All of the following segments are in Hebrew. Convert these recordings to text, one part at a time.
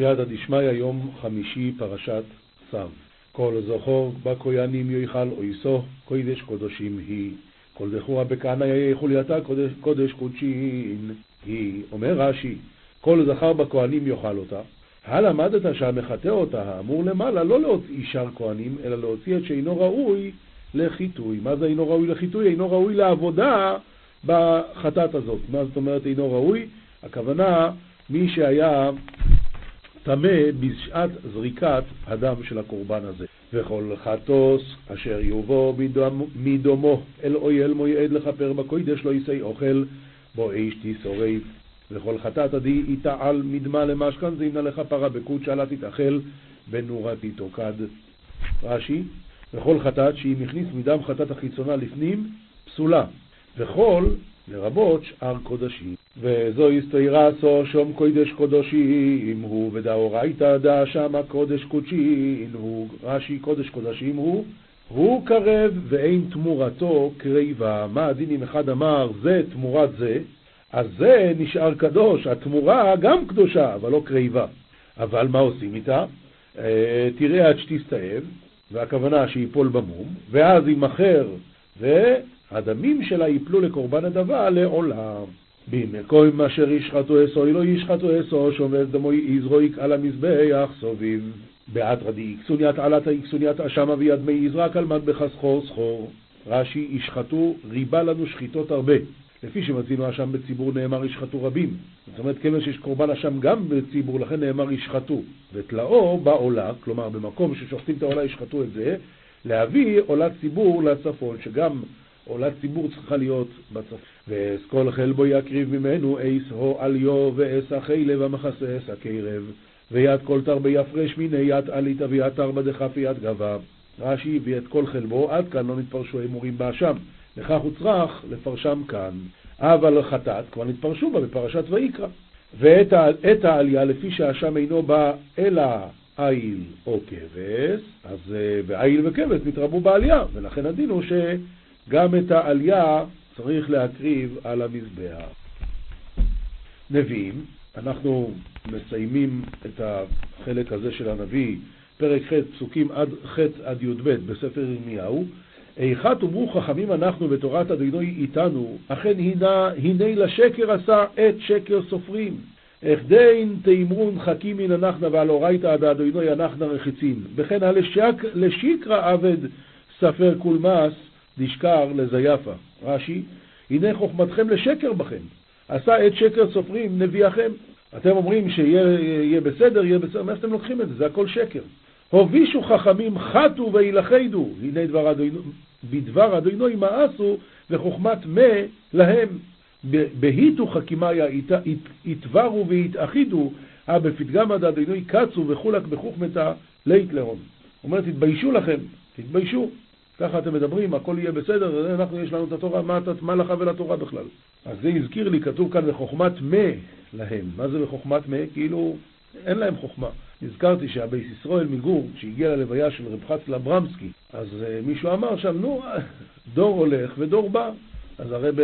סייעתא דשמיא, יום חמישי, פרשת צו. כל זכור בכהנים יאכל אויסו, קודש קודשים היא. כל זכורה בכהנא יהיה חולייתה קודש, קודש קודשין היא. אומר רש"י, כל זכר בכהנים יאכל אותה. הלמדת שהמחטא אותה, האמור למעלה, לא להוציא שאר כהנים, אלא להוציא את שאינו ראוי לחיטוי. מה זה אינו ראוי לחיטוי? אינו ראוי לעבודה בחטאת הזאת. מה זאת אומרת אינו ראוי? הכוונה, מי שהיה טמא בשעת זריקת הדם של הקורבן הזה. וכל חטוס אשר יובו מדומו אל אויל מויעד לכפר בקוידש לא יישא אוכל בו איש תשורף. וכל חטאת עדי יתעל מדמה למשכן זימנה לכפרה בקוד שעלה תתאכל בנורתי תוקד. רש"י, וכל חטאת שאם הכניס מדם חטאת החיצונה לפנים, פסולה. וכל לרבות שאר קודשים. וזו הסתירה סו שום קודש קודשים הוא, ודאורייתא דא שמה קודש קודשין הוא, רש"י קודש קודשים הוא, הוא קרב ואין תמורתו קריבה. מה הדין אם אחד אמר זה תמורת זה, אז זה נשאר קדוש, התמורה גם קדושה, אבל לא קריבה. אבל מה עושים איתה? אה, תראה עד שתסתאב, והכוונה שיפול במום, ואז יימכר, הדמים שלה יפלו לקורבן הדבה לעולם. במקום אשר ישחטו אסו, לא ישחטו אסו, שומר דמו יזרויק על המזבח סוביב. באתרא דאיקסוניית עלתא איקסוניית אשמה ויד מי יזרק על מטבח סחור סחור. רש"י, ישחטו ריבה לנו שחיטות הרבה. לפי שמצינו אשם בציבור נאמר ישחטו רבים. זאת אומרת, כיוון שיש קורבן אשם גם בציבור, לכן נאמר ישחטו. ותלאו בעולה, כלומר במקום ששוחטים את העולה ישחטו את זה, להביא עולת ציבור לצפון, שגם עולת ציבור צריכה להיות בצפון. ואסכול חלבו יקריב ממנו אייס הו עליו ואס החילב המחסה אס הקרב. ויד כל תרבה יפרש מיני יד עליתא ויד תרבה דכף ויד גבה. רש"י הביא את כל חלבו, עד כאן לא נתפרשו אמורים באשם. לכך הוא צריך לפרשם כאן. אבל חטאת כבר נתפרשו בה בפרשת ויקרא. ואת העלייה, לפי שהאשם אינו בא אלא עיל או כבש, אז אה, וכבש נתרבו בעלייה, ולכן הדין הוא ש... גם את העלייה צריך להקריב על המזבח. נביאים, אנחנו מסיימים את החלק הזה של הנביא, פרק ח', פסוקים עד ח' עד י"ב בספר ירמיהו. איכה תאמרו חכמים אנחנו בתורת אדינוי איתנו, אכן הנה, הנה לשקר עשה את שקר סופרים. איך דין תאמרון חכים מן הנחנה ועל אורייתא עד אדינוי הנחנה רחיצין. וכן הלשיקרא עבד ספר קולמס דשקר לזייפה. רש"י, הנה חוכמתכם לשקר בכם. עשה את שקר סופרים נביאכם. אתם אומרים שיהיה בסדר, יהיה בסדר, מה אתם לוקחים את זה? זה הכל שקר. הובישו חכמים חטו וילכדו, הנה דבר אדונו, בדבר אדונו ימאסו וחוכמת מה להם. בהיטו חכימיה יתברו ויתאחידו, אה בפתגם עד אדונו יקצו וחולק בחוכמתה לית להון. אומרת, תתביישו לכם, תתביישו. ככה אתם מדברים, הכל יהיה בסדר, אנחנו יש לנו את התורה, מה, מה לך ולתורה בכלל? אז זה הזכיר לי, כתוב כאן בחוכמת מה להם. מה זה בחוכמת מה? כאילו, אין להם חוכמה. נזכרתי שהבייס ישראל מגור, שהגיע ללוויה של רב חצלה ברמסקי, אז uh, מישהו אמר שם, נו, דור הולך ודור בא. אז הרב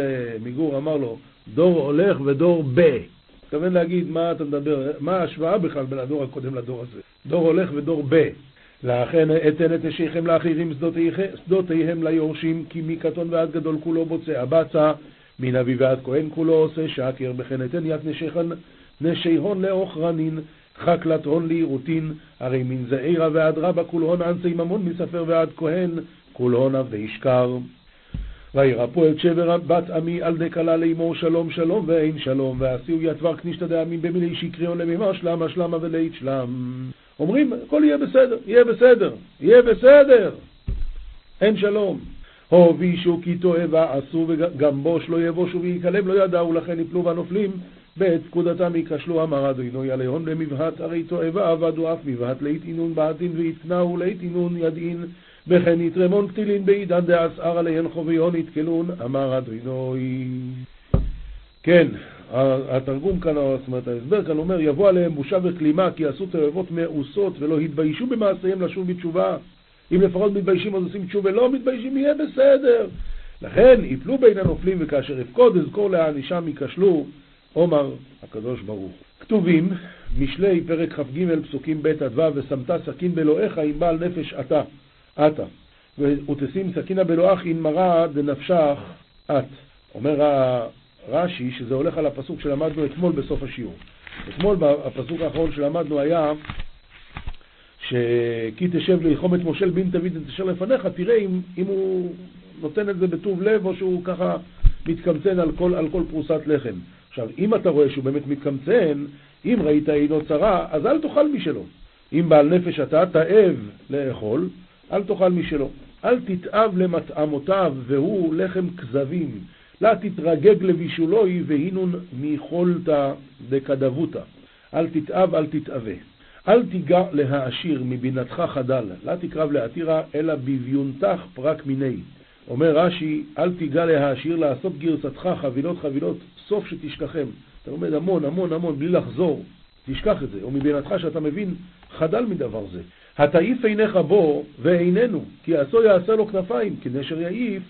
מגור אמר לו, דור הולך ודור ב. מתכוון להגיד, מה אתה מדבר, מה ההשוואה בכלל בין הדור הקודם לדור הזה? דור הולך ודור ב. לכן אתן את נשיכם לאחרים שדותיהם ליורשים, כי מקטון ועד גדול כולו בוצע בצע, מן אבי ועד כהן כולו עושה שקר, וכן אתן יד נשי הון לאוכרנין, חקלת הון לעירותין, הרי מן זעירא ועד רבא כול הון אנשי ממון מספר ועד כהן, כול הון אבי שקר. וירפו את שבר בת עמי על דקלה לאמור שלום שלום ואין שלום, ועשיהו יתבר כנישתא דעמים במילי שקריון למימה שלמה שלמה ולית שלם. אומרים, הכל יהיה בסדר, יהיה בסדר, יהיה בסדר, אין שלום. הובישו כי תועבה עשו וגם בוש לא יבושו ויקלם לא ידעו לכן יפלו והנופלים בעת פקודתם ייכשלו אמר אדוני עליהון במבהת הרי תועבה עבדו אף מבהת לית אינון בעתין ויתנאו לית אינון ידעין. וכן יתרמון קטילין בעידן דעשאר עליהן חוביון יתקלון אמר אדוני כן, התרגום כאן, זאת אומרת ההסבר כאן אומר, יבוא עליהם בושה וכלימה כי עשו תועבות מאוסות ולא התביישו במעשיהם לשוב בתשובה. אם לפחות מתביישים אז עושים תשובה, לא מתביישים, יהיה בסדר. לכן יפלו בין הנופלים וכאשר יפקוד אזכור להענישם ייכשלו, עומר הקדוש ברוך. כתובים, משלי פרק כ"ג פסוקים ב' עד ו', ושמת סכין באלוהיך עם בעל נפש אתה, אתה, ותשים סכינה באלוהיך עם מראה דנפשך את. אומר רש"י שזה הולך על הפסוק שלמדנו אתמול בסוף השיעור. אתמול הפסוק האחרון שלמדנו היה ש"כי תשב ללחום את מושל בן דוד ותשר לפניך", תראה אם, אם הוא נותן את זה בטוב לב או שהוא ככה מתקמצן על כל, על כל פרוסת לחם. עכשיו, אם אתה רואה שהוא באמת מתקמצן, אם ראית עינו צרה, אז אל תאכל משלו. אם בעל נפש אתה, תאב לאכול, אל תאכל משלו. אל תתאב למטעמותיו, והוא לחם כזבים. לה תתרגג לבישולוי, והינון מיכולתא דקדבותא. אל תתאב, אל תתאווה. אל תיגע להעשיר מבינתך חדל, לה תקרב להתירה, אלא בביונתך פרק מיני. אומר רש"י, אל תיגע להעשיר לעשות גרסתך חבילות חבילות, סוף שתשכחם. אתה לומד המון המון המון בלי לחזור, תשכח את זה. או מבינתך שאתה מבין, חדל מדבר זה. התעיף עיניך בו ואיננו, כי עשו יעשה לו כנפיים, כי נשר יעיף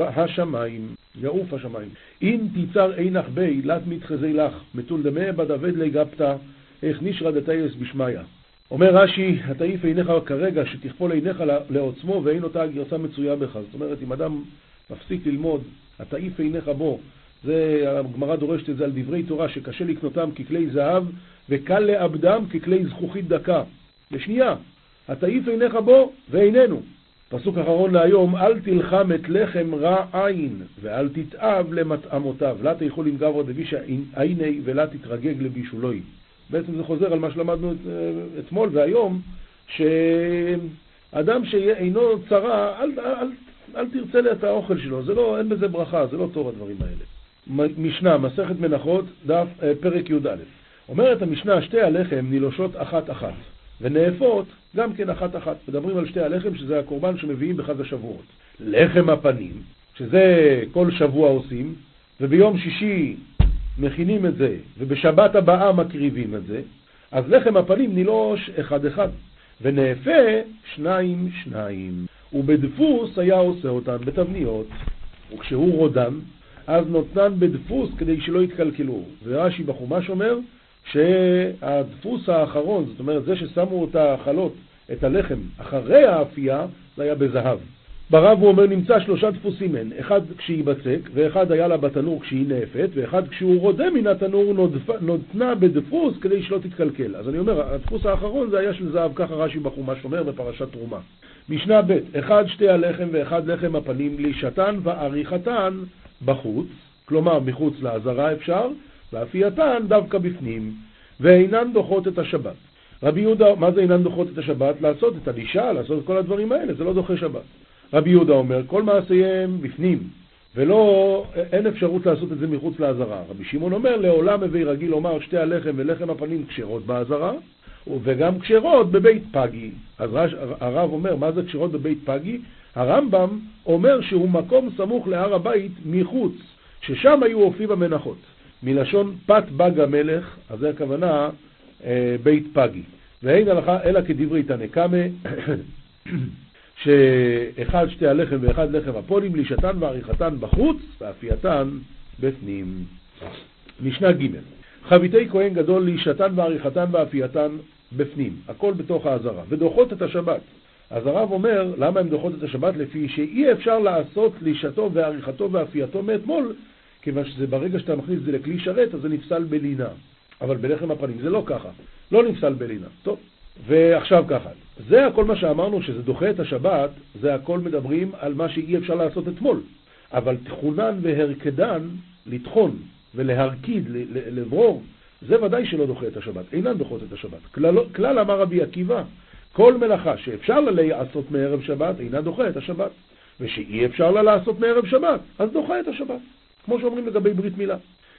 השמיים, יעוף השמיים. אם תיצר עינך בי, לת מתחזי לך, מתול דמי בדוד לי גפתא, איך נשרא דתייס בשמיא. אומר רש"י, התעיף עיניך כרגע, שתכפול עיניך לעוצמו ואין אותה גרסה מצויה בך. זאת אומרת, אם אדם מפסיק ללמוד, התעיף עיניך בו, זה, הגמרא דורשת את זה על דברי תורה, שקשה לקנותם ככלי זהב, וקל לאבדם ככלי זכוכית דקה. לשנייה, התעיף עיניך בו ואיננו. פסוק אחרון להיום, אל תלחם את לחם רע עין, ואל תתאב למטעמותיו. לה תאכול עם גברא דבישא עיני, ולה תתרגג לבישולוי. בעצם זה חוזר על מה שלמדנו את, אתמול והיום, שאדם שאינו צרה, אל, אל, אל תרצה את האוכל שלו, זה לא, אין בזה ברכה, זה לא טוב הדברים האלה. משנה, מסכת מנחות, דף, אה, פרק י"א. אומרת המשנה, שתי הלחם נילושות אחת-אחת, ונאפות גם כן אחת-אחת. מדברים על שתי הלחם, שזה הקורבן שמביאים בחג השבועות. לחם הפנים, שזה כל שבוע עושים, וביום שישי מכינים את זה, ובשבת הבאה מקריבים את זה, אז לחם הפנים נילוש אחד-אחד, ונאפה שניים-שניים. ובדפוס היה עושה אותן בתבניות, וכשהוא רודן, אז נותנן בדפוס כדי שלא יתקלקלו. ורש"י בחומש אומר שהדפוס האחרון, זאת אומרת זה ששמו את החלות, את הלחם, אחרי האפייה, זה היה בזהב. ברב הוא אומר נמצא שלושה דפוסים הן, אחד כשהיא בצק, ואחד היה לה בתנור כשהיא נאפת, ואחד כשהוא רודה מן התנור נותנה בדפוס כדי שלא תתקלקל. אז אני אומר, הדפוס האחרון זה היה של זהב, ככה רש"י בחומש אומר בפרשת תרומה. משנה ב', אחד שתי הלחם ואחד לחם הפנים לישתן ועריכתן בחוץ, כלומר מחוץ לעזרה אפשר, ואפייתן דווקא בפנים, ואינן דוחות את השבת. רבי יהודה, מה זה אינן דוחות את השבת? לעשות את הלישה, לעשות את כל הדברים האלה, זה לא דוחה שבת. רבי יהודה אומר, כל מעשיהם בפנים, ולא, אין אפשרות לעשות את זה מחוץ לעזרה. רבי שמעון אומר, לעולם הווי רגיל לומר שתי הלחם ולחם הפנים כשרות בעזרה, וגם כשרות בבית פגי. אז הרב אומר, מה זה כשרות בבית פגי? הרמב"ם אומר שהוא מקום סמוך להר הבית מחוץ, ששם היו אופיו המנחות. מלשון פת בג המלך, אז זה הכוונה אה, בית פגי. ואין הלכה אלא כדברי תנקמה שאחד שתי הלחם ואחד לחם הפולים, לישתן ועריכתן בחוץ, ואפייתן בפנים. משנה ג' חביתי כהן גדול לישתן ועריכתן ואפייתן בפנים, הכל בתוך האזהרה, ודוחות את השבת. אז הרב אומר, למה הן דוחות את השבת? לפי שאי אפשר לעשות לישתו ועריכתו ואפייתו מאתמול, כיוון שזה ברגע שאתה מכניס את זה לכלי שרת, אז זה נפסל בלינה. אבל בלחם הפנים זה לא ככה, לא נפסל בלינה. טוב, ועכשיו ככה, זה הכל מה שאמרנו שזה דוחה את השבת, זה הכל מדברים על מה שאי אפשר לעשות אתמול. אבל תכונן והרקדן, לטחון ולהרקיד, לברור, זה ודאי שלא דוחה את השבת, אינן דוחות את השבת. כלל, כלל אמר רבי עקיבא, כל מלאכה שאפשר לה לעשות מערב שבת, אינה דוחה את השבת. ושאי אפשר לה לעשות מערב שבת, אז דוחה את השבת. כמו שאומרים לגבי ברית מילה.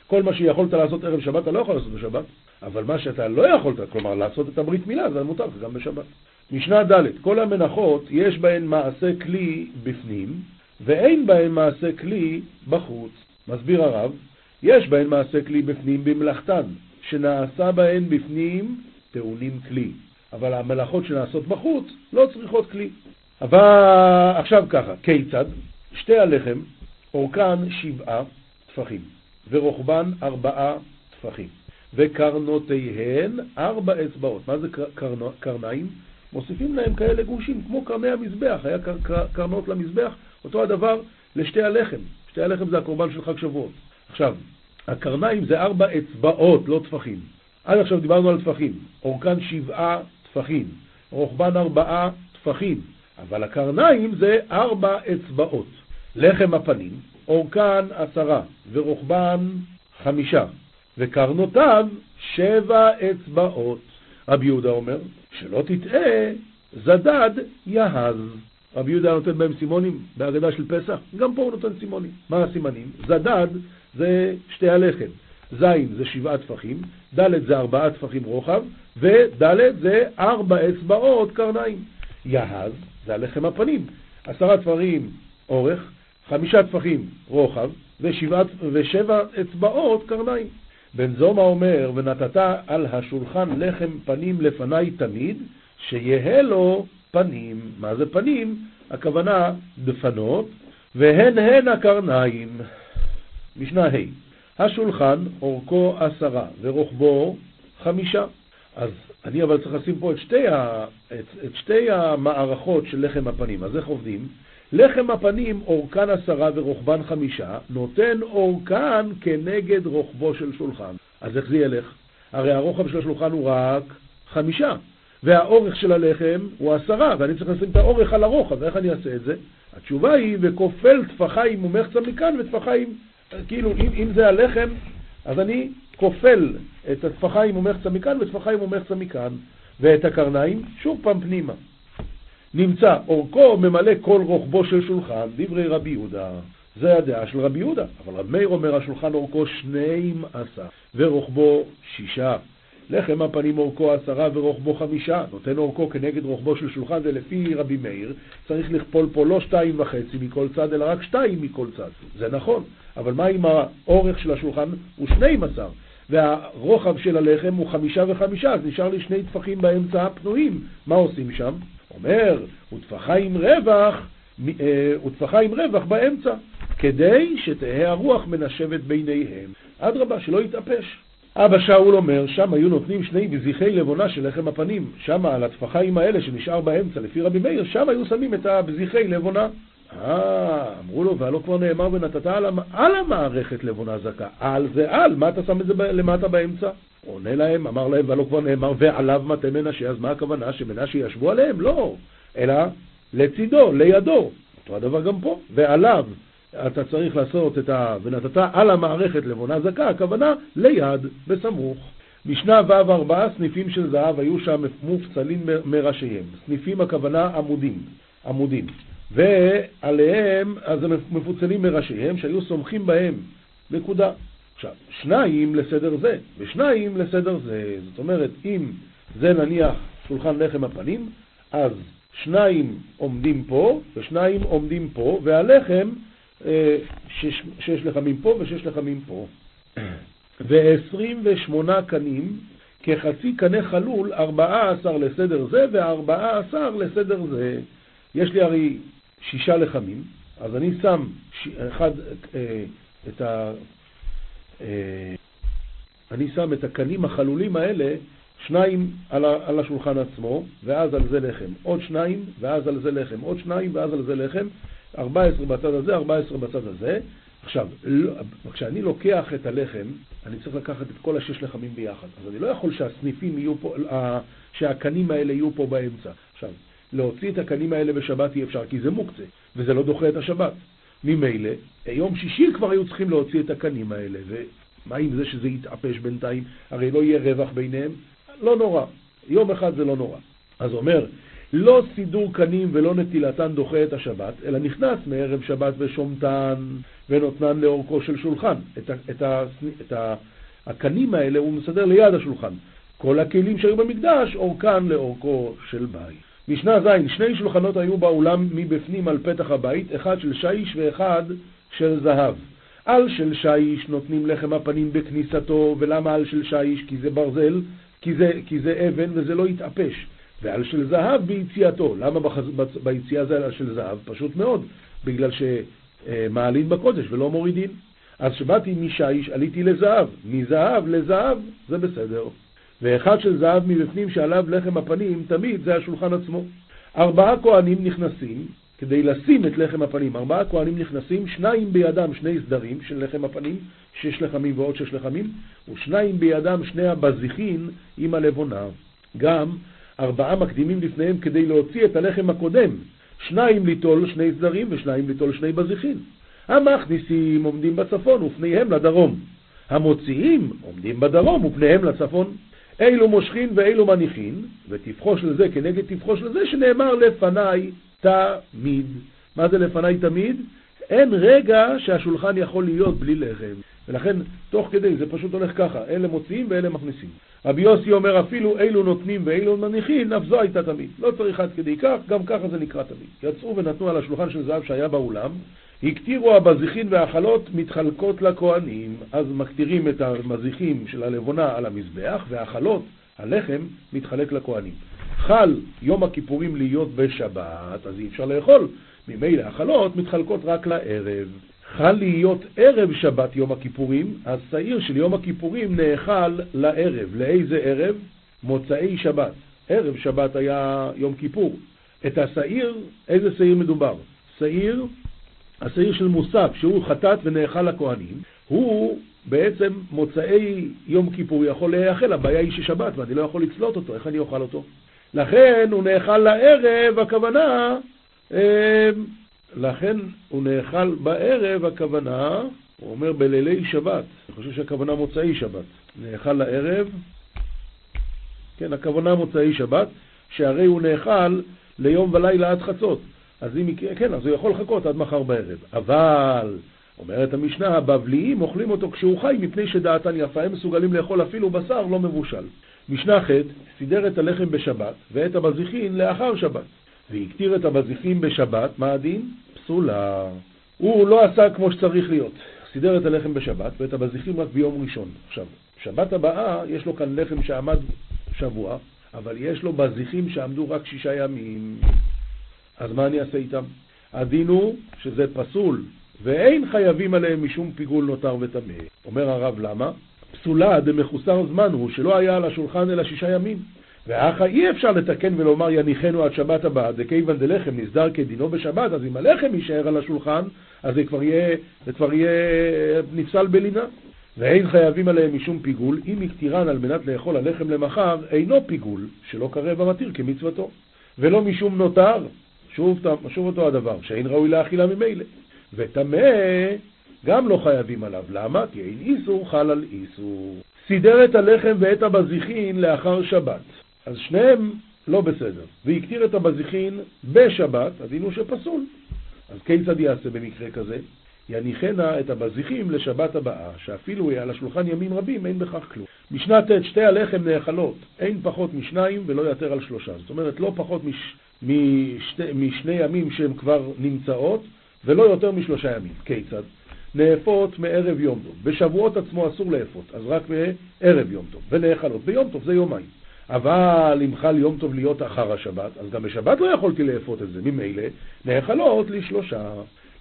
כל מה שיכולת לעשות ערב שבת, אתה לא יכול לעשות בשבת, אבל מה שאתה לא יכולת, כלומר לעשות את הברית מילה, זה מותר גם בשבת. משנה ד' כל המנחות יש בהן מעשה כלי בפנים, ואין בהן מעשה כלי בחוץ. מסביר הרב, יש בהן מעשה כלי בפנים במלאכתן, שנעשה בהן בפנים טעונים כלי, אבל המלאכות שנעשות בחוץ לא צריכות כלי. אבל עכשיו ככה, כיצד? שתי הלחם, אורכן שבעה טפחים, ורוחבן ארבעה טפחים. וקרנותיהן ארבע אצבעות. מה זה קרניים? מוסיפים להם כאלה גושים, כמו קרני המזבח, היה קרנות למזבח, אותו הדבר לשתי הלחם. שתי הלחם זה הקורבן של חג שבועות. עכשיו, הקרניים זה ארבע אצבעות, לא טפחים. עד עכשיו דיברנו על טפחים. אורכן שבעה טפחים, רוחבן ארבעה טפחים, אבל הקרניים זה ארבע אצבעות. לחם הפנים, אורכן עשרה, ורוחבן חמישה, וקרנותיו שבע אצבעות. רבי יהודה אומר, שלא תטעה, זדד יהז. רבי יהודה נותן בהם סימונים בהגדה של פסח, גם פה הוא נותן סימונים. מה הסימנים? זדד זה שתי הלחם, ז' זה שבעה טפחים, ד' זה ארבעה טפחים רוחב, וד' זה ארבע אצבעות קרניים. יהז זה הלחם הפנים, עשרה תפרים אורך, חמישה טפחים רוחב, ושבע, ושבע אצבעות קרניים. בן זומא אומר, ונתת על השולחן לחם פנים לפניי תמיד, שיהא לו פנים. מה זה פנים? הכוונה דפנות, והן הן הקרניים. משנה ה' השולחן אורכו עשרה ורוחבו חמישה. אז אני אבל צריך לשים פה את שתי, ה, את, את שתי המערכות של לחם הפנים. אז איך עובדים? לחם הפנים אורכן עשרה ורוחבן חמישה, נותן אורכן כנגד רוחבו של שולחן. אז איך זה ילך? הרי הרוחב של השולחן הוא רק חמישה, והאורך של הלחם הוא עשרה, ואני צריך לשים את האורך על הרוחב, איך אני אעשה את זה? התשובה היא, וכופל טפחיים ומחצה מכאן וטפחיים, כאילו, אם, אם זה הלחם, אז אני כופל את הטפחיים ומחצה מכאן וטפחיים ומחצה מכאן, ואת הקרניים שוב פעם פנימה. נמצא אורכו ממלא כל רוחבו של שולחן, דברי רבי יהודה. זה הדעה של רבי יהודה. אבל רב מאיר אומר, השולחן אורכו שנים עשר, ורוחבו שישה. לחם הפנים אורכו עשרה ורוחבו חמישה, נותן אורכו כנגד רוחבו של שולחן, זה לפי רבי מאיר, צריך לכפול פה לא שתיים וחצי מכל צד, אלא רק שתיים מכל צד. זה נכון, אבל מה אם האורך של השולחן הוא שנים עשר, והרוחב של הלחם הוא חמישה וחמישה, אז נשאר לי שני טפחים באמצע הפנויים. מה עושים שם? אומר, וטפחה עם רווח, אה, וטפחה עם רווח באמצע, כדי שתהא הרוח מנשבת ביניהם. אדרבה, שלא יתאפש. אבא שאול אומר, שם היו נותנים שני בזיחי לבונה של לחם הפנים, שם על הטפחיים האלה שנשאר באמצע, לפי רבי מאיר, שם היו שמים את הבזיחי לבונה. אה, אמרו לו, והלא כבר נאמר ונתת על, המ... על המערכת לבונה זכה. על זה על, מה אתה שם את זה. למטה באמצע? עונה להם, אמר להם, והלא כבר נאמר, ועליו מטה מנשה, אז מה הכוונה? שמנשה ישבו עליהם? לא, אלא לצידו, לידו. אותו הדבר גם פה, ועליו אתה צריך לעשות את ה... ונתת על המערכת לבונה זכה, הכוונה ליד, בסמוך. משנה ו' ארבעה סניפים של זהב היו שם מופצלים מראשיהם. סניפים הכוונה עמודים, עמודים. ועליהם, אז הם מפוצלים מראשיהם שהיו סומכים בהם. נקודה. עכשיו, שניים לסדר זה, ושניים לסדר זה. זאת אומרת, אם זה נניח שולחן לחם הפנים, אז שניים עומדים פה, ושניים עומדים פה, והלחם אה, שש, שש לחמים פה ושש לחמים פה. ועשרים ושמונה קנים, כחצי קנה חלול, ארבעה עשר לסדר זה וארבעה עשר לסדר זה. יש לי הרי שישה לחמים, אז אני שם ש... אחד, אה, את ה... אני שם את הקנים החלולים האלה, שניים. על השולחן עצמו, ואז על זה לחם. עוד שניים, ואז על זה לחם. עוד שניים, ואז על זה לחם. 14 בצד הזה, 14 בצד הזה. עכשיו, לא, כשאני לוקח את הלחם, אני צריך לקחת את כל השש לחמים ביחד. אז אני לא יכול שהסניפים יהיו פה, שהקנים האלה יהיו פה באמצע. עכשיו, להוציא את הקנים האלה בשבת אי אפשר, כי זה מוקצה, וזה לא דוחה את השבת. ממילא, יום שישי כבר היו צריכים להוציא את הקנים האלה, ומה עם זה שזה יתאפש בינתיים? הרי לא יהיה רווח ביניהם? לא נורא, יום אחד זה לא נורא. אז אומר, לא סידור קנים ולא נטילתן דוחה את השבת, אלא נכנס מערב שבת ושומתן ונותנן לאורכו של שולחן. את, ה, את, ה, את ה, הקנים האלה הוא מסדר ליד השולחן. כל הכלים שהיו במקדש, אורכן לאורכו של בית. משנה ז', שני שולחנות היו באולם מבפנים על פתח הבית, אחד של שיש ואחד של זהב. על של שיש נותנים לחם הפנים בכניסתו, ולמה על של שיש? כי זה ברזל, כי זה, כי זה אבן וזה לא יתאפש. ועל של זהב ביציאתו. למה בחז... ביציאה זה על של זהב? פשוט מאוד, בגלל שמעלין בקודש ולא מורידין. אז כשבאתי משיש עליתי לזהב, מזהב לזהב זה בסדר. ואחד של זהב מבפנים שעליו לחם הפנים, תמיד זה השולחן עצמו. ארבעה כהנים נכנסים כדי לשים את לחם הפנים. ארבעה כהנים נכנסים, שניים בידם שני סדרים של לחם הפנים, שש לחמים ועוד שש לחמים, ושניים בידם שני הבזיחין עם הלבונה. גם ארבעה מקדימים לפניהם כדי להוציא את הלחם הקודם, שניים ליטול שני סדרים ושניים ליטול שני בזיחין. המכניסים עומדים בצפון ופניהם לדרום. המוציאים עומדים בדרום ופניהם לצפון. אילו מושכין ואילו מניחין, ותפחוש לזה כנגד תפחוש לזה, שנאמר לפניי תמיד. מה זה לפניי תמיד? אין רגע שהשולחן יכול להיות בלי לחם. ולכן, תוך כדי, זה פשוט הולך ככה, אלה מוציאים ואלה מכניסים. רבי יוסי אומר, אפילו אילו נותנים ואילו מניחים, אף זו הייתה תמיד. לא צריך עד כדי כך, גם ככה זה נקרא תמיד. יצאו ונתנו על השולחן של זהב שהיה באולם, הקטירו הבזיחין והחלות מתחלקות לכהנים, אז מקטירים את המזיחים של הלבונה על המזבח, והחלות, הלחם, מתחלק לכהנים. חל יום הכיפורים להיות בשבת, אז אי אפשר לאכול. ממילא החלות מתחלקות רק לערב. חל להיות ערב שבת יום הכיפורים, השעיר של יום הכיפורים נאכל לערב. לאיזה ערב? מוצאי שבת. ערב שבת היה יום כיפור. את השעיר, איזה שעיר מדובר? שעיר, השעיר של מוסף, שהוא חטאת ונאכל לכהנים, הוא בעצם מוצאי יום כיפור יכול להיאכל, הבעיה היא ששבת ואני לא יכול לצלות אותו, איך אני אוכל אותו? לכן הוא נאכל לערב, הכוונה, אה, לכן הוא נאכל בערב, הכוונה, הוא אומר בלילי שבת, אני חושב שהכוונה מוצאי שבת, נאכל לערב, כן, הכוונה מוצאי שבת, שהרי הוא נאכל ליום ולילה עד חצות. אז אם יקרה, כן, אז הוא יכול לחכות עד מחר בערב. אבל, אומרת המשנה, הבבליים אוכלים אותו כשהוא חי מפני שדעתן יפה, הם מסוגלים לאכול אפילו בשר לא מבושל. משנה ח' סידר את הלחם בשבת ואת הבזיחין לאחר שבת. והקטיר את הבזיחים בשבת, מה הדין? פסולה. הוא לא עשה כמו שצריך להיות. סידר את הלחם בשבת ואת הבזיחים רק ביום ראשון. עכשיו, שבת הבאה יש לו כאן לחם שעמד שבוע, אבל יש לו בזיחים שעמדו רק שישה ימים. אז מה אני אעשה איתם? הדין הוא שזה פסול, ואין חייבים עליהם משום פיגול נותר וטמא. אומר הרב למה? פסולה דמחוסר זמן הוא, שלא היה על השולחן אלא שישה ימים. ואחא אי אפשר לתקן ולומר יניחנו עד שבת הבאה, דכיוון דלחם נסדר כדינו בשבת, אז אם הלחם יישאר על השולחן, אז זה כבר יהיה, זה כבר יהיה נפסל בלינה. ואין חייבים עליהם משום פיגול, אם הקטירן על מנת לאכול הלחם למחר, אינו פיגול, שלא קרב המתיר כמצוותו. ולא משום נותר, שוב, שוב אותו הדבר, שאין ראוי לאכילה ממילא. וטמא, גם לא חייבים עליו. למה? כי אין איסור חל על איסור. סידר את הלחם ואת הבזיחין לאחר שבת. אז שניהם לא בסדר. והקטיר את הבזיחין בשבת, הדין הוא שפסול. אז כיצד יעשה במקרה כזה? יניחנה את הבזיחים לשבת הבאה, שאפילו על השולחן ימים רבים אין בכך כלום. משנה ט' שתי הלחם נאכלות, אין פחות משניים ולא יותר על שלושה. זאת אומרת, לא פחות מש, משתי, משני ימים שהן כבר נמצאות, ולא יותר משלושה ימים. כיצד? נאפות מערב יום טוב. בשבועות עצמו אסור לאפות, אז רק מערב יום טוב. ונאכלות ביום טוב זה יומיים. אבל אם חל יום טוב להיות אחר השבת, אז גם בשבת לא יכולתי לאפות את זה. ממילא, נאכלות לשלושה.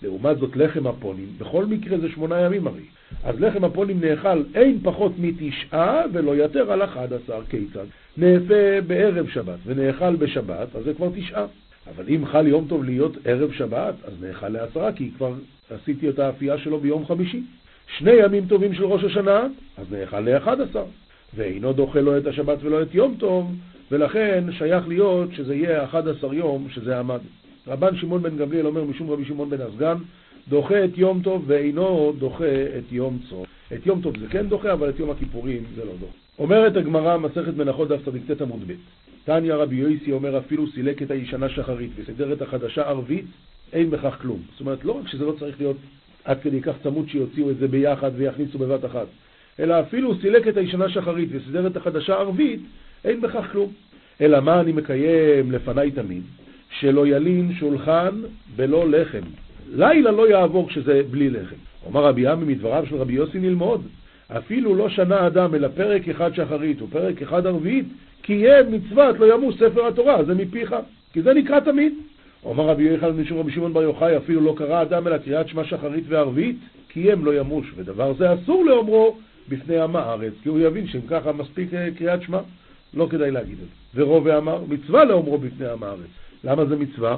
לעומת זאת לחם הפונים, בכל מקרה זה שמונה ימים הרי. אז לחם הפונים נאכל אין פחות מתשעה ולא יותר על אחד עשר. כיצד? נאפה בערב שבת ונאכל בשבת, אז זה כבר תשעה. אבל אם חל יום טוב להיות ערב שבת, אז נאכל לעשרה, כי כבר עשיתי את האפייה שלו ביום חמישי. שני ימים טובים של ראש השנה, אז נאכל לאחד עשר. ואינו דוחה לו את השבת ולא את יום טוב, ולכן שייך להיות שזה יהיה 11 יום שזה עמד. רבן שמעון בן גמליאל אומר משום רבי שמעון בן הסגן, דוחה את יום טוב ואינו דוחה את יום צום. את יום טוב זה כן דוחה, אבל את יום הכיפורים זה לא דוחה. אומרת הגמרא, מסכת מנחות דף צ"ט עמוד ב', תניא רבי יויסי אומר אפילו סילק את הישנה שחרית וסידר את החדשה ערבית, אין בכך כלום. זאת אומרת, לא רק שזה לא צריך להיות עד כדי כך צמוד שיוציאו את זה ביחד ויכניסו בבת אחת, אלא אפילו סילק את הישנה שחרית וסידר את החדשה ערבית, אין בכך כלום. אלא מה אני מקיים לפניי תמיד? שלא ילין שולחן בלא לחם. לילה לא יעבור כשזה בלי לחם. אומר רבי עמי מדבריו של רבי יוסי נלמוד, אפילו לא שנה אדם אלא פרק אחד שחרית ופרק אחד ערבית, יהיה מצוות לא ימוס ספר התורה, זה מפיך, כי זה נקרא תמיד. אומר רבי יוחנן משום רבי שמעון בר יוחאי, אפילו לא קרא אדם אלא קריאת שמע שחרית וערבית, קיים לא ימוש, ודבר זה אסור לאומרו בפני עם הארץ, כי הוא יבין שאם ככה מספיק אה, קריאת שמע, לא כדאי להגיד את זה. ורובה אמר, מצווה לאומרו בפני עם הארץ. למה זה מצווה?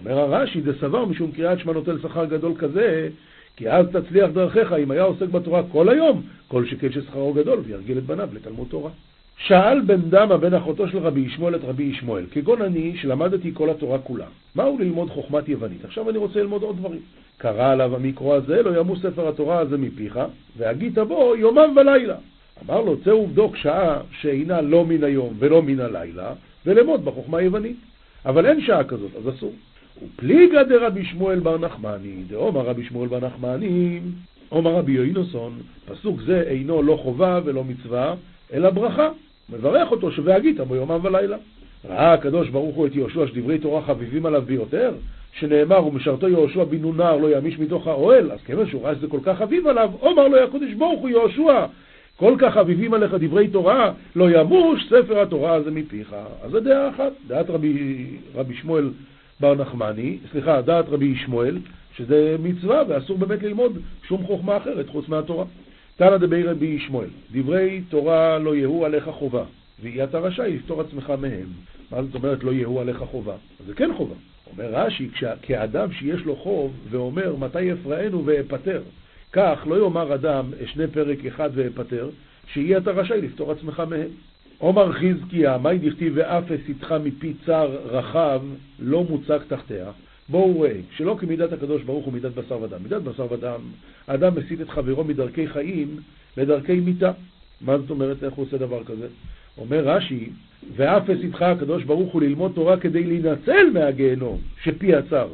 אומר הרש"י, זה סבר משום קריאת שמע נוטל שכר גדול כזה, כי אז תצליח דרכיך אם היה עוסק בתורה כל היום, כל שכן ששכרו גדול, וירגיל את בניו לתלמוד תורה. שאל בן דמה בן אחותו של רבי ישמעאל את רבי ישמעאל, כגון אני שלמדתי כל התורה כולה, מהו ללמוד חוכמת יוונית? עכשיו אני רוצה ללמוד עוד דברים. קרא עליו המקרוא הזה, לא ימוס ספר התורה הזה מפיך, והגית בו יומם ולילה. אמר לו, צא ובדוק שעה שאינה לא מן היום ולא מן הלילה, ולמוד בחוכמה היוונית. אבל אין שעה כזאת, אז אסור. ופליגה דרבי שמואל בר נחמני, דאמר רבי שמואל בר נחמני, אומר רבי יוינוסון, פסוק זה אינו לא חובה ולא מצווה, אלא ברכה. מברך אותו ש"והגית בו יומם ולילה". ראה הקדוש ברוך הוא את יהושע שדברי תורה חביבים עליו ביותר, שנאמר ומשרתו יהושע בן נונר לא ימיש מתוך האוהל, אז כיוון שהוא ראה שזה כל כך חביב עליו, אומר לו הקדוש ברוך הוא יהושע, כל כך חביבים עליך דברי תורה, לא ימוש ספר התורה הזה מפיך. אז זו דעה אחת, דעת רבי, רבי שמואל בר נחמני, סליחה, דעת רבי ישמואל, שזה מצווה ואסור באמת ללמוד שום חוכמה אחרת חוץ מהתורה. תנא דבי רבי ישמואל, דברי תורה לא יהיו עליך חובה, ואי אתה רשאי לפתור עצמך מהם. מה זאת אומרת לא יהיו עליך חובה? זה כן חובה. אומר רש"י, כאדם שיש לו חוב ואומר מתי אפרענו ואפטר, כך לא יאמר אדם אשנה פרק אחד ואפטר, שיהיה אתה רשאי לפתור עצמך מהם. עומר חזקיה, מאי דכתיב ואפס איתך מפי צר רחב, לא מוצג תחתיה. בואו ראה, שלא כמידת הקדוש ברוך הוא מידת בשר ודם. מידת בשר ודם, האדם מסית את חברו מדרכי חיים לדרכי מיתה. מה זאת אומרת, איך הוא עושה דבר כזה? אומר רש"י, ואפס איתך הקדוש ברוך הוא ללמוד תורה כדי להינצל מהגיהנום, שפי הצר.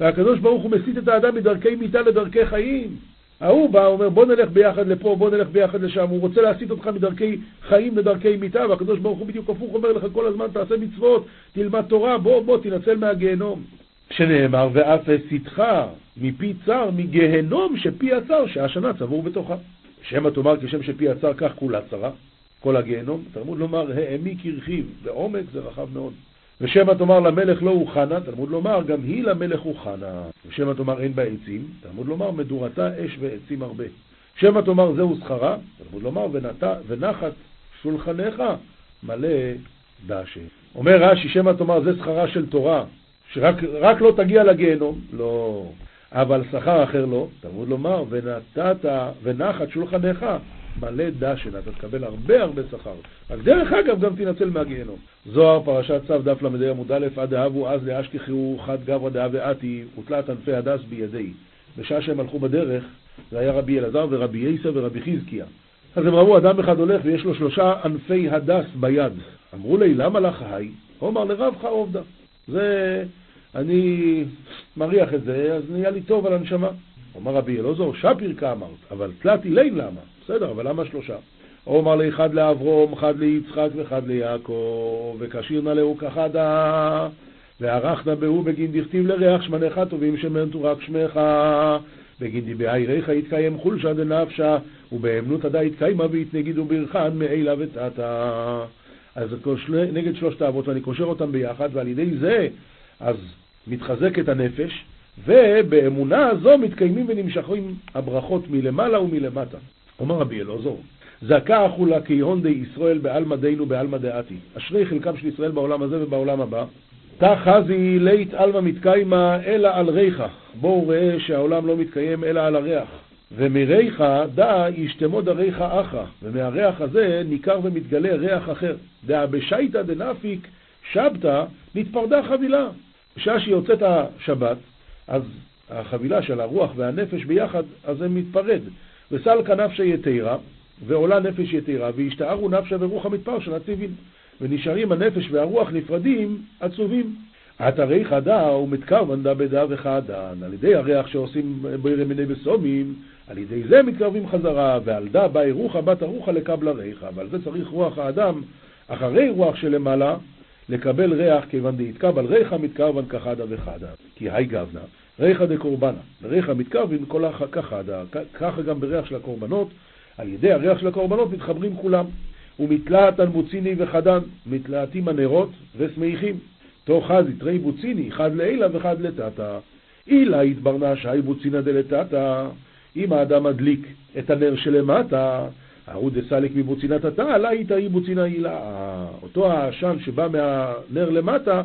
והקדוש ברוך הוא מסית את האדם מדרכי מיתה לדרכי חיים. ההוא בא, אומר בוא נלך ביחד לפה, בוא נלך ביחד לשם, הוא רוצה להסיט אותך מדרכי חיים לדרכי מיתה, והקדוש ברוך הוא בדיוק הפוך אומר לך כל הזמן תעשה מצוות, תלמד תורה, בוא בוא תנצל מהגיהנום. שנאמר ואף הסיתך מפי צר מגיהנום שפי הצר שהשנה צבור בתוכה. שמא תאמר כשם שפי הצר כך כולה צרה, כל הגיהנום, תלמוד לומר העמיק הרחיב, בעומק זה רחב מאוד. ושמא תאמר למלך לא הוכנה, תלמוד לומר גם היא למלך הוכנה. ושמא תאמר אין בה עצים, תלמוד לומר מדורתה אש ועצים הרבה. שמא תאמר זהו שכרה, תלמוד לומר. ונחת שולחניך מלא דשא. אומר רש"י, שמא תאמר זה שכרה של תורה, שרק לא תגיע לגיהנום, לא. אבל שכר אחר לא, תלמוד לומר ונתת ונחת שולחניך מלא דשן, אתה תקבל הרבה הרבה שכר. רק דרך אגב גם תנצל מהגיהנום. זוהר, פרשת צו, דף ל"ה עמוד א', עד אהבו אז לאשכחו חד גברא דאה ואתי, ותלת ענפי הדס בידי. בשעה שהם הלכו בדרך, זה היה רבי אלעזר ורבי יסר ורבי חזקיה. אז הם ראו אדם אחד הולך ויש לו שלושה ענפי הדס ביד. אמרו לי, למה לך היי? הוא אמר, לרבך עובדה. זה, אני מריח את זה, אז נהיה לי טוב על הנשמה. אומר רבי אלעזר, שפיר כאמרת, אבל תלתי לין למה? בסדר, אבל למה שלושה? הוא אמר לי, אחד לאברום, אחד ליצחק ואחד ליעקב, וכשיר נא לאו כחדה, וערכנה בהו בגין דכתיב לריח שמניך טובים שמנתו רק שמך, בגין דיבי ריך יתקיים חולשה דנפשה, ובאמנות עדה יתקיימה ויתנגידו ברכן מעילה ותתה. אז נגד שלושת האבות, ואני קושר אותם ביחד, ועל ידי זה, אז מתחזקת הנפש, ובאמונה הזו מתקיימים ונמשכים הברכות מלמעלה ומלמטה. אומר רבי אלעזור, זכה אחולה כיהון די ישראל בעלמא דינו בעלמא דעתי. אשרי חלקם של ישראל בעולם הזה ובעולם הבא. תא חזי לית עלמא מתקיימה אלא על ריחה. בואו ראה שהעולם לא מתקיים אלא על הריח. ומריחה דא ישתמוד הריחה אחא, ומהריח הזה ניכר ומתגלה ריח אחר. דא בשייטא דנפיק שבתא נתפרדה חבילה. בשעה שיוצאת השבת, אז החבילה של הרוח והנפש ביחד, אז זה מתפרד. וסלקא נפשי יתירה, ועולה נפש יתירה, והשתערו נפשה ורוח המדפר של הציבים, ונשארים הנפש והרוח נפרדים עצובים. אתרי חדה ומתקרבן דה בדה וחדן, על ידי הריח שעושים בירי מיני בסומים, על ידי זה מתקרבים חזרה, ועל דה באי רוחה בת ארוחה לקבלה ריחה, ועל זה צריך רוח האדם, אחרי רוח שלמעלה, לקבל ריח, כיוון דהתקבל ריחה מתקרבן כחדה וחדה. כי היי גבנה, ריחא דקורבנה, ריחא מתקרבין כל כחדה, ככה גם בריח של הקורבנות, על ידי הריח של הקורבנות מתחברים כולם. ומתלהטן בוציני וחדן, מתלהטים הנרות ושמחים. תוך חזית רי בוציני, חד לעילה וחד לטאטה. אילה התברנה שהי בוצינא דלטאטה, אם האדם מדליק את הנר שלמטה, ערוד דסליק מבוצינת התא, לה איתה היא בוצינה הילה. אותו העשן שבא מהנר למטה,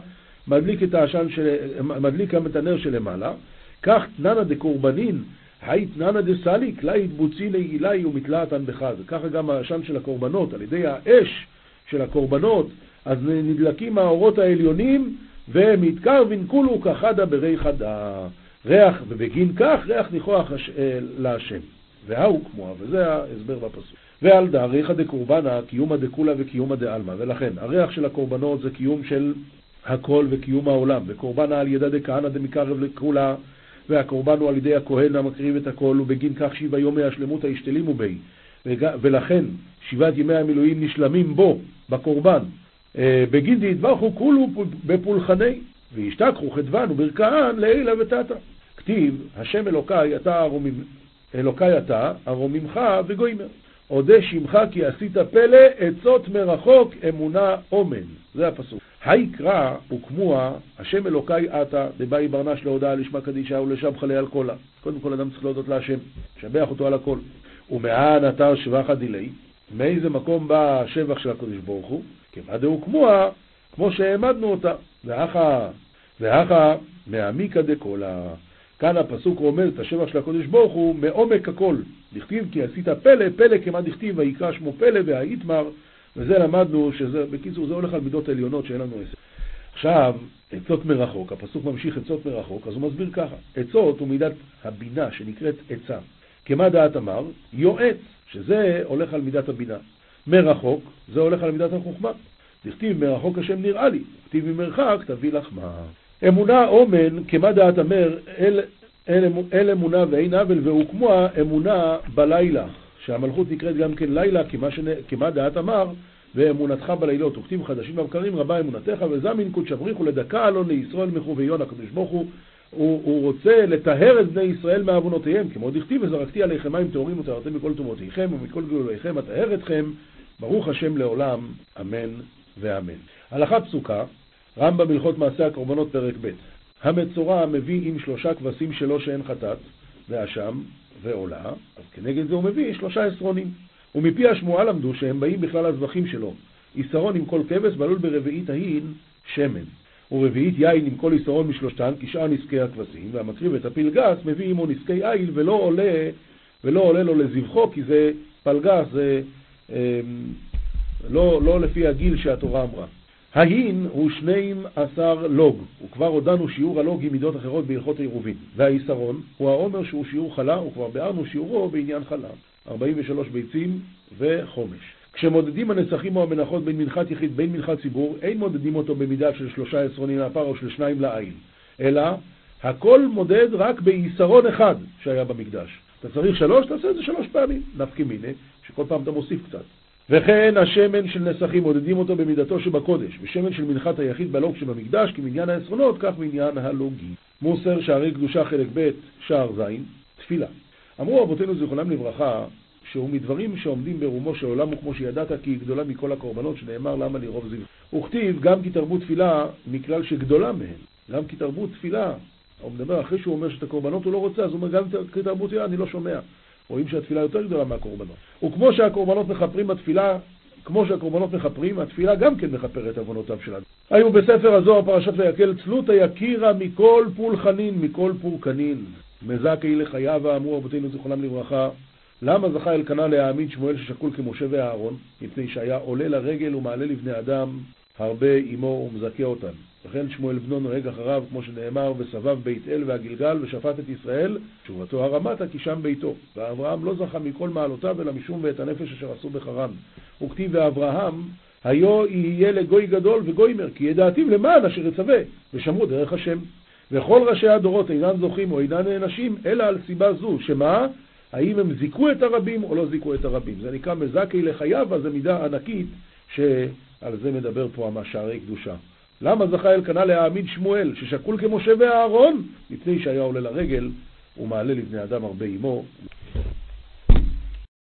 מדליק, את העשן של... מדליק גם את הנר שלמעלה. כך תננה דקורבנין, היי תננה דסליק, לה יתבוצינה הילה ומתלעתן בחד. ככה גם העשן של הקורבנות, על ידי האש של הקורבנות, אז נדלקים האורות העליונים, ומתקרבין כולו כחדה ברי חדה. ריח, ובגין כך ריח ניחוח אה, להשם. והוא כמוה, וזה ההסבר בפסוק. ועל דאריכא דקורבנא קיומא דקולה וקיומא דעלמא, ולכן הריח של הקורבנות זה קיום של הכל וקיום העולם, וקורבנא על ידא דכהנא דמקרב לקולה, והקורבן הוא על ידי הכהן המקריב את הכל, ובגין כך שבעה יומי השלמות הישתלימו בי, ולכן שבעת ימי המילואים נשלמים בו, בקורבן, אה, בגין דהתברכו כולו בפולחני, וישתכחו חדבן וברכהן לעילה ותתא. כתיב, השם אלוקיי אתה הרומם, אלוקיי אתה, הרוממך וגוימר. אודה שמך כי עשית פלא, עצות מרחוק, אמונה אומן. זה הפסוק. היקרא וכמוה, השם אלוקיי אתה, דבאי ברנש להודעה לשמה קדישה ולשבחה על קולה. קודם כל אדם צריך להודות להשם, לשבח אותו על הכל. ומאן אתר שבחה דילי, מאיזה מקום בא השבח של הקדוש ברוך הוא? כמה דהו כמוה, כמו שהעמדנו אותה. ואחא, ואחא מעמיקא דקולה. כאן הפסוק אומר את השבח של הקדוש ברוך הוא מעומק הכל. דכתיב כי עשית פלא, פלא כמה דכתיב ויקרא שמו פלא והאיתמר, וזה למדנו, שזה, בקיצור זה הולך על מידות עליונות שאין לנו עשר. עכשיו, עצות מרחוק, הפסוק ממשיך עצות מרחוק, אז הוא מסביר ככה, עצות הוא מידת הבינה שנקראת עצה. כמה דעת אמר? יועץ, שזה הולך על מידת הבינה. מרחוק, זה הולך על מידת החוכמה. דכתיב מרחוק השם נראה לי, דכתיב ממרחק תביא לחמה. אמונה אומן, כמה דעת אמר, אל, אל, אמונה ואין עוול, והוקמה אמונה בלילה, שהמלכות נקראת גם כן לילה, כמה, שנה, כמה דעת אמר, ואמונתך בלילות, וכתיב חדשים ובקרים רבה אמונתך, וזמין קודש אבריחו לדקה אלון לישראל מחוביון הקדוש ברוך הוא, הוא, הוא רוצה לטהר את בני ישראל מעוונותיהם, כמו דכתיב וזרקתי עליכם מים טהורים וטהרתם מכל טומאותיכם ומכל גלוליכם אטהר אתכם, ברוך השם לעולם, אמן ואמן. הלכה פסוקה, רמב"ם הלכות מעשה הקורבנות פרק ב' המצורע מביא עם שלושה כבשים שלו שאין חטאת, ואשם ועולה, אז כנגד זה הוא מביא שלושה עשרונים. ומפי השמועה למדו שהם באים בכלל הזבחים שלו. עשרון עם כל כבש, ועלול ברביעית ההין שמן. ורביעית יין עם כל עשרון משלושתן, כשאר נזקי הכבשים, והמקריב את הפלגס מביא עמו נזקי איל, ולא עולה, ולא עולה לו לזבחו, כי זה פלגס, זה אה, לא, לא לפי הגיל שהתורה אמרה. ההין הוא שנים עשר לוג, וכבר הודענו שיעור הלוג עם מידות אחרות בהלכות העירובין. והעיסרון הוא העומר שהוא שיעור חלה, וכבר ביארנו שיעורו בעניין חלה. 43 ביצים וחומש. כשמודדים הנצחים או המנחות בין מנחת יחיד בין מנחת ציבור, אין מודדים אותו במידה של שלושה עשרונים לפר או של שניים לעין, אלא הכל מודד רק בעיסרון אחד שהיה במקדש. אתה צריך שלוש, תעשה את זה שלוש פעמים. נפקי מיני, שכל פעם אתה מוסיף קצת. וכן השמן של נסכים מודדים אותו במידתו שבקודש, ושמן של מנחת היחיד בלוג שבמקדש, כמניין העשרונות, כך מניין הלוגים. מוסר שערי קדושה חלק ב', שער ז', תפילה. אמרו אבותינו זיכרונם לברכה, שהוא מדברים שעומדים ברומו של עולם, וכמו שידעת כי היא גדולה מכל הקורבנות, שנאמר למה לרוב זיו. וכתיב גם כי תרבו תפילה מכלל שגדולה מהן. גם כי תרבו תפילה. הוא מדבר אחרי שהוא אומר שאת הקורבנות הוא לא רוצה, אז הוא אומר גם כי תרבו תפילה אני לא שומע. רואים שהתפילה יותר גדולה מהקורבנות. וכמו שהקורבנות מכפרים בתפילה, כמו שהקורבנות מכפרים, התפילה גם כן מכפרת עוונותיו של אדם. היו בספר הזוהר פרשת ויקל צלותא יקירה מכל פולחנין, מכל פורקנין. מזכי לחייו אמרו אבותינו זיכרונם לברכה, למה זכה אלקנה להעמיד שמואל ששקול כמשה ואהרון? מפני שהיה עולה לרגל ומעלה לבני אדם הרבה עמו ומזכה אותם. וכן שמואל בנו נוהג אחריו, כמו שנאמר, וסבב בית אל והגלגל ושפט את ישראל, תשובתו הרמתה כי שם ביתו. ואברהם לא זכה מכל מעלותיו, אלא משום ואת הנפש אשר עשו בחרן. וכתיב ואברהם, היו יהיה לגוי גדול וגוימר, כי ידעתיו למען אשר יצווה, ושמרו דרך השם. וכל ראשי הדורות אינם זוכים או אינם נענשים, אלא על סיבה זו, שמה? האם הם זיכו את הרבים או לא זיכו את הרבים. זה נקרא מזכי לחייו, אז זו מידה ענקית שעל זה מדבר פה המשערי קדושה. למה זכה אלקנה להעמיד שמואל, ששקול כמשה ואהרון, מפני שהיה עולה לרגל ומעלה לבני אדם הרבה עמו.